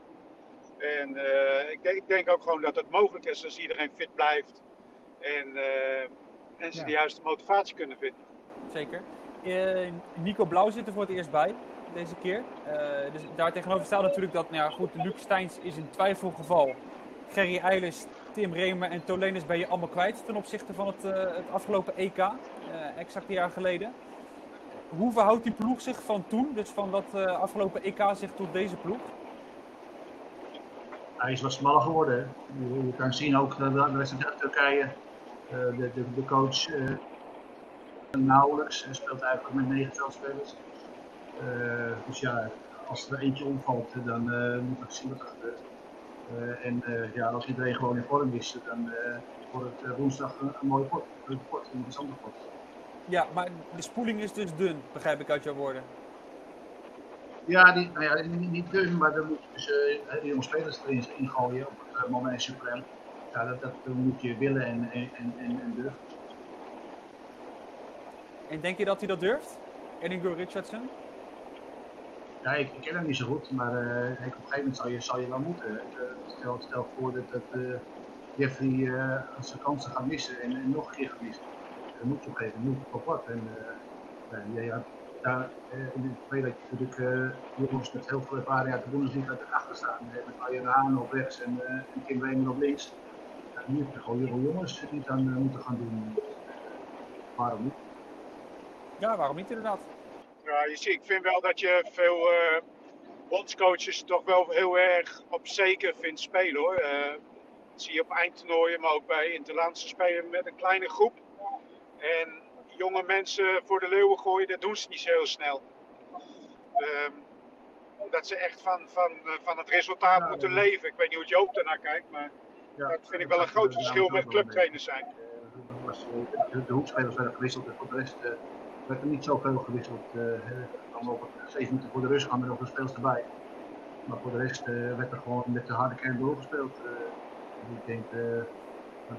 En eh, ik, denk, ik denk ook gewoon dat het mogelijk is als iedereen fit blijft. En, en ze Ja. de juiste motivatie kunnen vinden. Zeker. Eh, Nico Blauw zit er voor het eerst bij, deze keer. Eh, dus daar tegenover staat natuurlijk dat, nou ja, goed, Luc Steins is een twijfelgeval. Gerry Eilis, Tim Remer en Tolenis ben je allemaal kwijt ten opzichte van het, eh, het afgelopen EK, eh, exact een jaar geleden. Hoe verhoudt die ploeg zich van toen, dus van dat eh, afgelopen EK zich tot deze ploeg? Hij is wat smaller geworden. Je, je kan zien ook dat de wedstrijd tegen Turkije, de, de, coach nauwelijks hij speelt eigenlijk met negen veldspelers. Eh, dus ja, als er eentje omvalt, dan eh moet ik zien wat er gebeurt. Eh, en eh, ja, als iedereen gewoon in vorm is, dan eh, wordt het woensdag een, een mooie pot. Een pot, een interessante pot. Ja, maar de spoeling is dus dun, begrijp ik uit jouw woorden. Ja, die, nou ja, niet, niet dun, maar dan moet je dus uh, jonge spelers erin ingooien op het uh, moment suprem. Ja, dat, dat moet je willen en, en, en, en durven. En denk je dat hij dat durft? Edinburgh Richardson? Ja, ik, ken hem niet zo goed, maar uh, op een gegeven moment zal je, zal je wel moeten. Uh, stel, stel voor dat, dat Jeffrey zijn kansen gaat missen en, en, nog een keer gaat missen. Dan moet je op een gegeven moment op wat. En, ja, ja, daar, in het verleden dat je natuurlijk jongens met heel veel ervaring uit de Bundesliga erachter staan. Met Arjen Haan op rechts en, en Kim Weemer op links. Ja, nu heb je gewoon jonge jongens die dan moeten gaan doen. Waarom niet? Ja, waarom niet inderdaad? Ja, je ziet, ik vind wel dat je veel uh, bondscoaches toch wel heel erg op zeker vindt spelen hoor. Uh, dat zie je op eindtoernooien, maar ook bij interlandse spelen met een kleine groep. En jonge mensen voor de leeuwen gooien, dat doen ze niet zo heel snel. Um, dat ze echt van, van, uh, van het resultaat ja, moeten leven. Ik weet niet hoe Joop daarnaar kijkt, maar ja, dat vind ik wel een groot verschil met clubtrainers zijn. De, de hoekspelers werden gewisseld en voor de rest werd er niet zoveel gewisseld. Uh, op zeven minuten voor de rust gaan er nog een speels erbij. Maar voor de rest uh, werd er gewoon met de harde kern doorgespeeld. Uh, ik denk, de,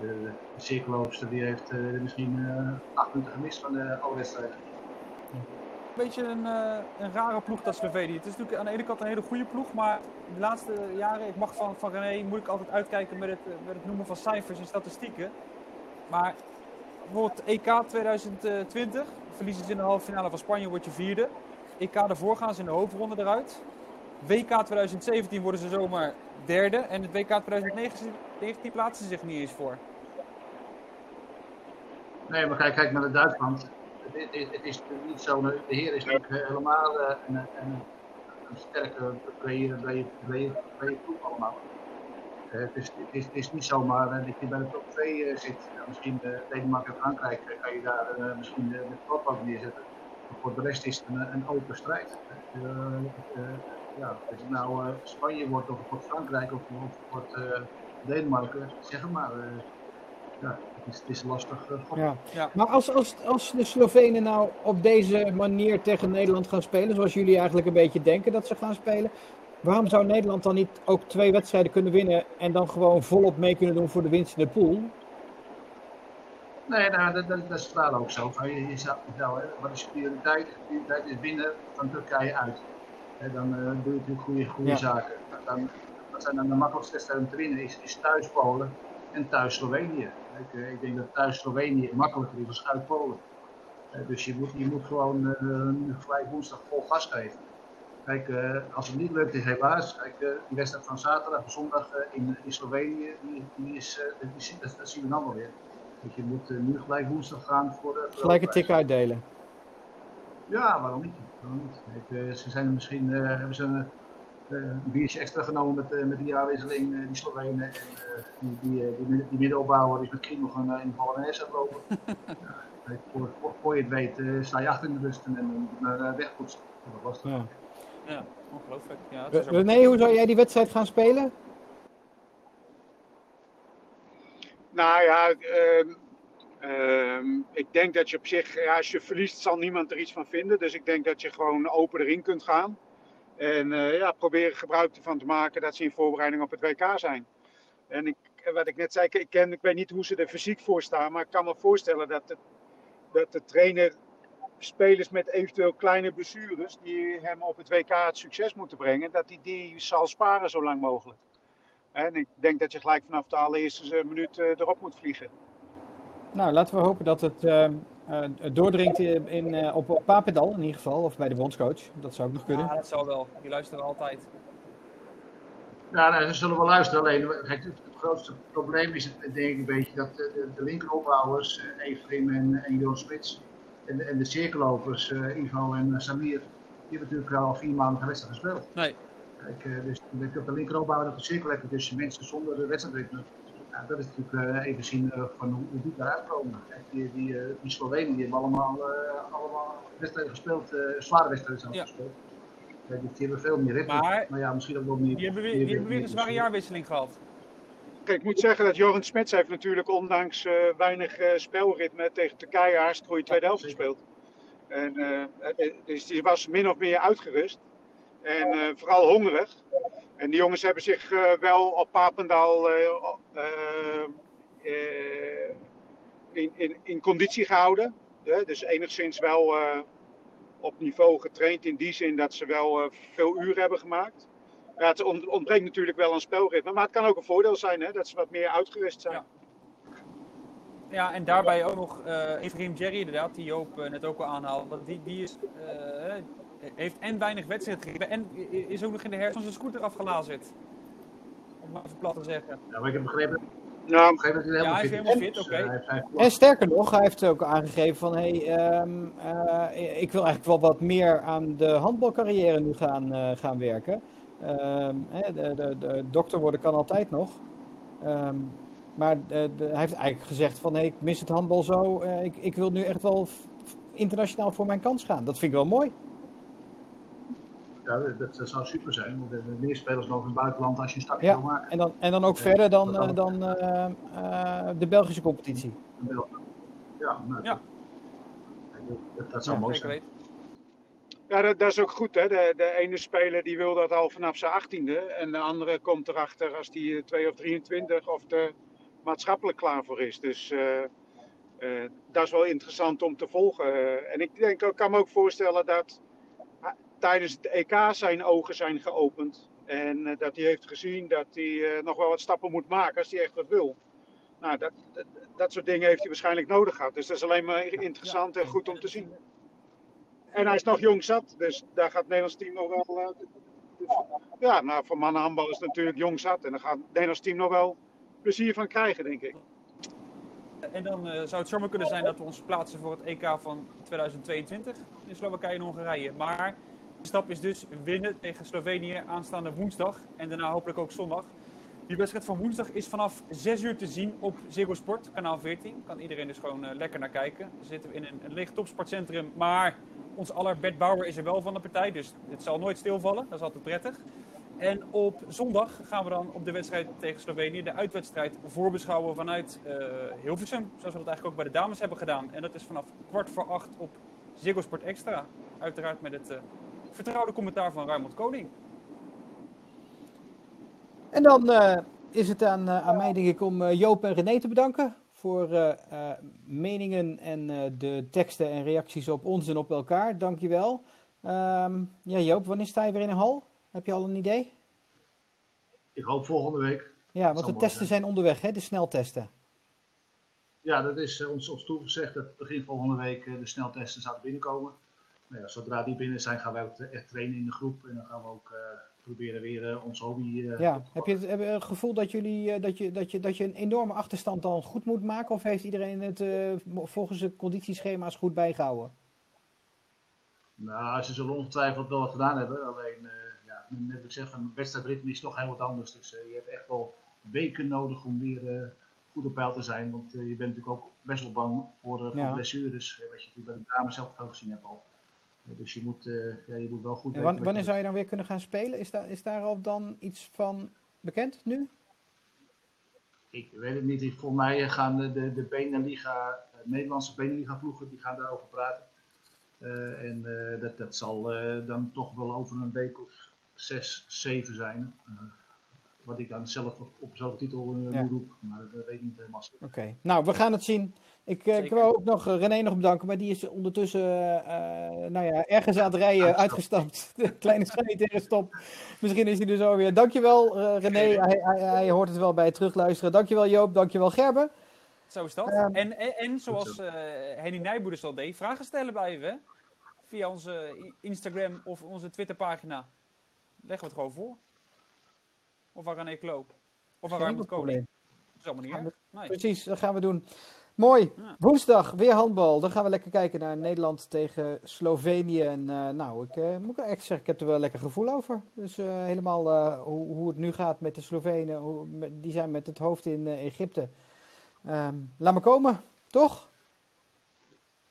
de cirkelloopster die heeft misschien acht minuten gemist van de alle wedstrijden. Een beetje een, een rare ploeg dat Slovenië. Het is natuurlijk aan de ene kant een hele goede ploeg, maar de laatste jaren, ik mag van, van René, moet ik altijd uitkijken met het, met het noemen van cijfers en statistieken. Maar bijvoorbeeld EK 2020, verliezen ze in de halve finale van Spanje, word je vierde. EK daarvoor gaan ze in de hoofdronde eruit. WK 2017 worden ze zomaar derde. En het WK 2019 plaatsen ze zich niet eens voor. Nee, maar kijk, kijk naar Duitsland. Het, het, het is niet zo. De heer is natuurlijk helemaal uh, een, een, sterke, brede, brede, brede ploeg allemaal. Uh, het, is, het, is, het is niet zomaar uh, dat je bij de top 2 uh, zit. Ja, misschien Denemarken en Frankrijk kan je daar misschien met wat neerzetten. Maar voor de rest is het een, een open strijd. ja, of het nou Spanje wordt of het wordt Frankrijk of, of het wordt Denemarken, zeg maar. ja, het is, het is lastig. Ja. Ja. Maar als, als, als de Slovenen nou op deze manier tegen Nederland gaan spelen, zoals jullie eigenlijk een beetje denken dat ze gaan spelen, Waarom zou Nederland dan niet ook twee wedstrijden kunnen winnen en dan gewoon volop mee kunnen doen voor de winst in de pool? Nee, nou, dat, dat, dat is wel ook zo. Je, je zou, nou, wat is prioriteit? Prioriteit is winnen van Turkije uit. En dan uh, doe je natuurlijk goede, goede ja. zaken. Dan, wat zijn dan de makkelijkste wedstrijden om te winnen? Is, is thuis Polen en thuis Slovenië. Ik, uh, ik denk dat thuis Slovenië makkelijker is dan uit Polen. Uh, dus je moet, je moet gewoon gelijk woensdag vol gas geven. Kijk, uh, als het niet lukt, is helaas. Kijk, uh, die wedstrijd van zaterdag en zondag uh, in, in, Slovenië, die, die is, die, dat, dat, zien we dan wel weer. Dus je moet nu gelijk woensdag gaan voor de. Gelijk een tik uitdelen. Ja, waarom niet? Waarom niet? Ik, ze zijn misschien, hebben ze een, een, biertje extra genomen met, met die jaarwisseling, die Slovenen. En die, die, die, die middenopbouwer is met Kring nog een, in Polonaise aan lopen. ja, voor, voor, voor, je het weet, sta je achter in de rust en dan wegpoetsen. Dat was het. Ja. Ja, ongelooflijk. Ja, René, hoe zou jij die wedstrijd gaan spelen? Nou ja, uh, uh, ik denk dat je op zich, ja, als je verliest, zal niemand er iets van vinden. Dus ik denk dat je gewoon open erin kunt gaan. En uh, ja, proberen gebruik ervan te maken dat ze in voorbereiding op het WK zijn. En ik, wat ik net zei, ik, ken, ik weet niet hoe ze er fysiek voor staan, maar ik kan me voorstellen dat de, dat de trainer spelers met eventueel kleine blessures die hem op het WK het succes moeten brengen, dat hij die zal sparen zo lang mogelijk. En ik denk dat je gelijk vanaf de allereerste minuut uh, erop moet vliegen. Nou, laten we hopen dat het uh, uh, doordringt in, in op, op Papendal in ieder geval, of bij de bondscoach. Dat zou ook nog kunnen. Ja, dat zou wel. Die luisteren altijd. Ja, nou, ze zullen wel luisteren. Alleen, kijk, het, het grootste probleem is het, denk ik een beetje dat de, de linkeropbouwers, Efrim en, en Johan Spits, en, en de cirkelopers, uh, Ivo en uh, Samir, die hebben natuurlijk al vier maanden geen wedstrijd gespeeld. Nee. Kijk, uh, dus dan op de linkeropbouw dat de cirkel hebt tussen mensen zonder de wedstrijdritme. Ja, dat is natuurlijk even zien van hoe, hoe die daaruit komen. Kijk, die, die, die Slovenen die hebben allemaal, allemaal wedstrijden gespeeld, zware wedstrijden zelfs ja. gespeeld. die, die hebben veel meer ritme. Maar, maar ja, misschien ook wel meer. Die hebben weer, die hebben weer een zware jaarwisseling gehad. Ik moet zeggen dat Joran Smets heeft natuurlijk ondanks uh, weinig uh, spelritme tegen Turkije hartstikke goede tweede helft gespeeld. En, uh, die was min of meer uitgerust. En eh, vooral hongerig. En die jongens hebben zich eh, wel op Papendal eh, eh, eh, in, in, in conditie gehouden. Dus enigszins wel eh, op niveau getraind in die zin dat ze wel eh, veel uren hebben gemaakt. Ja, het ont- ontbreekt natuurlijk wel aan spelritme, maar het kan ook een voordeel zijn hè, dat ze wat meer uitgerust zijn. Ja. Ja, en daarbij ook nog eh Ephraim Jerry, inderdaad, die Joop eh, net ook al aanhaalde. Want die, die is, eh, heeft en weinig wedstrijd gegeven en is ook nog in de herfst van zijn scooter afgelazerd. Om maar even plat te zeggen. Ja, maar ik heb begrepen, Nou, begrepen dat hij is fit helemaal fit, oké. En sterker nog, hij heeft ook aangegeven van hey, ehm, eh, ik wil eigenlijk wel wat meer aan de handbalcarrière nu gaan, eh, gaan werken. Ehm, hè, de, de, de dokter worden kan altijd nog. Ehm, maar de, de- hij heeft eigenlijk gezegd van hey, ik mis het handbal zo. eh, ik, ik wil nu echt wel internationaal voor mijn kans gaan. Dat vind ik wel mooi. Ja, dat, dat zou super zijn. Want er zijn meer spelers nog in het buitenland als je een stapje Ja. wil maken. En dan, en dan ook Ja, verder dan, eh, dan eh, eh, de Belgische competitie. Ja, nou, Ja. Dat, dat zou mooi zijn. Ja, dat, dat is ook goed. Hè? De, de ene speler die wil dat al vanaf zijn achttiende. En de andere komt erachter als die eh, 2 of 23 of er maatschappelijk klaar voor is. Dus eh, eh, dat is wel interessant om te volgen. Eh, en ik denk, ik kan me ook voorstellen dat ah, tijdens het EK zijn ogen zijn geopend. En eh, dat hij heeft gezien dat hij eh, nog wel wat stappen moet maken als hij echt wat wil. Nou, dat, dat, dat soort dingen heeft hij waarschijnlijk nodig gehad. Dus dat is alleen maar interessant en goed om te zien. En hij is nog jong zat, dus daar gaat het Nederlands team nog wel. eh, dus- ja, nou, voor mannenhandbal is het natuurlijk jong zat. En daar gaat het Nederlands team nog wel plezier van krijgen, denk ik. En dan eh, zou het zomaar kunnen zijn dat we ons plaatsen voor het EK van 2022 in Slowakije en Hongarije. Maar de stap is dus winnen tegen Slovenië aanstaande woensdag en daarna hopelijk ook zondag. Die wedstrijd van woensdag is vanaf 6 uur te zien op Ziggo Sport, kanaal 14. Kan iedereen dus gewoon eh, lekker naar kijken. Dan zitten we in een, een licht topsportcentrum, maar ons aller Bert Bauer is er wel van de partij, dus het zal nooit stilvallen. Dat is altijd prettig. En op zondag gaan we dan op de wedstrijd tegen Slovenië de uitwedstrijd voorbeschouwen vanuit eh, Hilversum. Zoals we dat eigenlijk ook bij de dames hebben gedaan. En dat is vanaf kwart voor acht op Ziggo Sport Extra. Uiteraard met het eh, vertrouwde commentaar van Raymond Koning. En dan eh, is het aan, aan mij, denk ik, om Joop en René te bedanken voor eh, eh, meningen en eh, de teksten en reacties op ons en op elkaar. Dankjewel. Ehm ja, Joop, wanneer sta je weer in een hal? Heb je al een idee? Ik hoop volgende week. Ja, want de testen zijn. zijn onderweg, hè? De sneltesten. Ja, dat is ons, ons toegezegd dat begin volgende week de sneltesten zouden binnenkomen. Nou ja, zodra die binnen zijn, gaan wij ook echt trainen in de groep. En dan gaan we ook proberen weer eh, ons hobby. eh, Ja, heb je het, heb je het gevoel dat, jullie, eh, dat, je, dat, je, dat je een enorme achterstand dan goed moet maken? Of heeft iedereen het volgens de conditieschema's goed bijgehouden? Nou, ze zullen ongetwijfeld wel wat gedaan hebben. Alleen, ja, net ik zeg, een wedstrijdritme is toch heel wat anders. Dus je hebt echt wel weken nodig om weer goed op peil te zijn. Want je bent natuurlijk ook best wel bang voor, voor Ja. blessures. wat je natuurlijk bij de dames zelf veel gezien hebt al. Eh, dus je moet, eh, ja, je moet wel goed En wanneer je- zou je dan weer kunnen gaan spelen? Is daar, is daar al dan iets van bekend nu? Ik weet het niet. Volgens mij gaan de, de, de Beneliga, eh, Nederlandse Beneliga ploegen, die gaan daarover praten. Eh, en eh, dat, dat zal eh, dan toch wel over een week of zes, zeven zijn. Eh, wat ik dan zelf op, op zo'n titel eh, Ja. moet roepen. Maar dat, dat weet ik niet helemaal. zeker. Oké, nou we gaan het zien. Ik, eh, ik wil ook nog eh, René nog bedanken, maar die is ondertussen eh, eh, nou ja, ergens aan het rijden uitgestapt. De kleine sanitaire stop. Misschien is hij er zo weer. Dankjewel eh René, hij, hij, hij hoort het wel bij het terugluisteren. Dankjewel Joop, dankjewel Gerben. Zo is dat. Ehm, en, en, en zoals eh Henny Nijboerders al deed, vragen stellen blijven. hè? Via onze Instagram of onze Twitterpagina. Leggen we het gewoon voor. Of aan René Kloop. Of aan Geen Raymond probleem. Koning. Dat is allemaal niet Gaan erg. Nee. Precies, dat gaan we doen. Mooi. Ja. Woensdag weer handbal. Dan gaan we lekker kijken naar Nederland tegen Slovenië. En eh, nou, ik eh, moet echt zeggen, ik heb er wel een lekker gevoel over. Dus eh, helemaal eh, hoe, hoe het nu gaat met de Slovenen. Hoe, die zijn met het hoofd in eh, Egypte. Ehm, laat me komen, toch?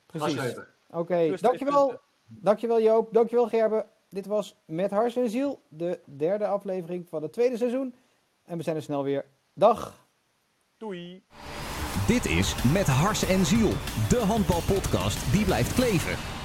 Precies. Oké, Plus dankjewel. Dankjewel Joop, dankjewel Gerben. Dit was Met Hars en Ziel, de derde aflevering van het tweede seizoen. En we zijn er snel weer. Dag! Doei. Dit is Met Hars en Ziel, de handbalpodcast die blijft kleven.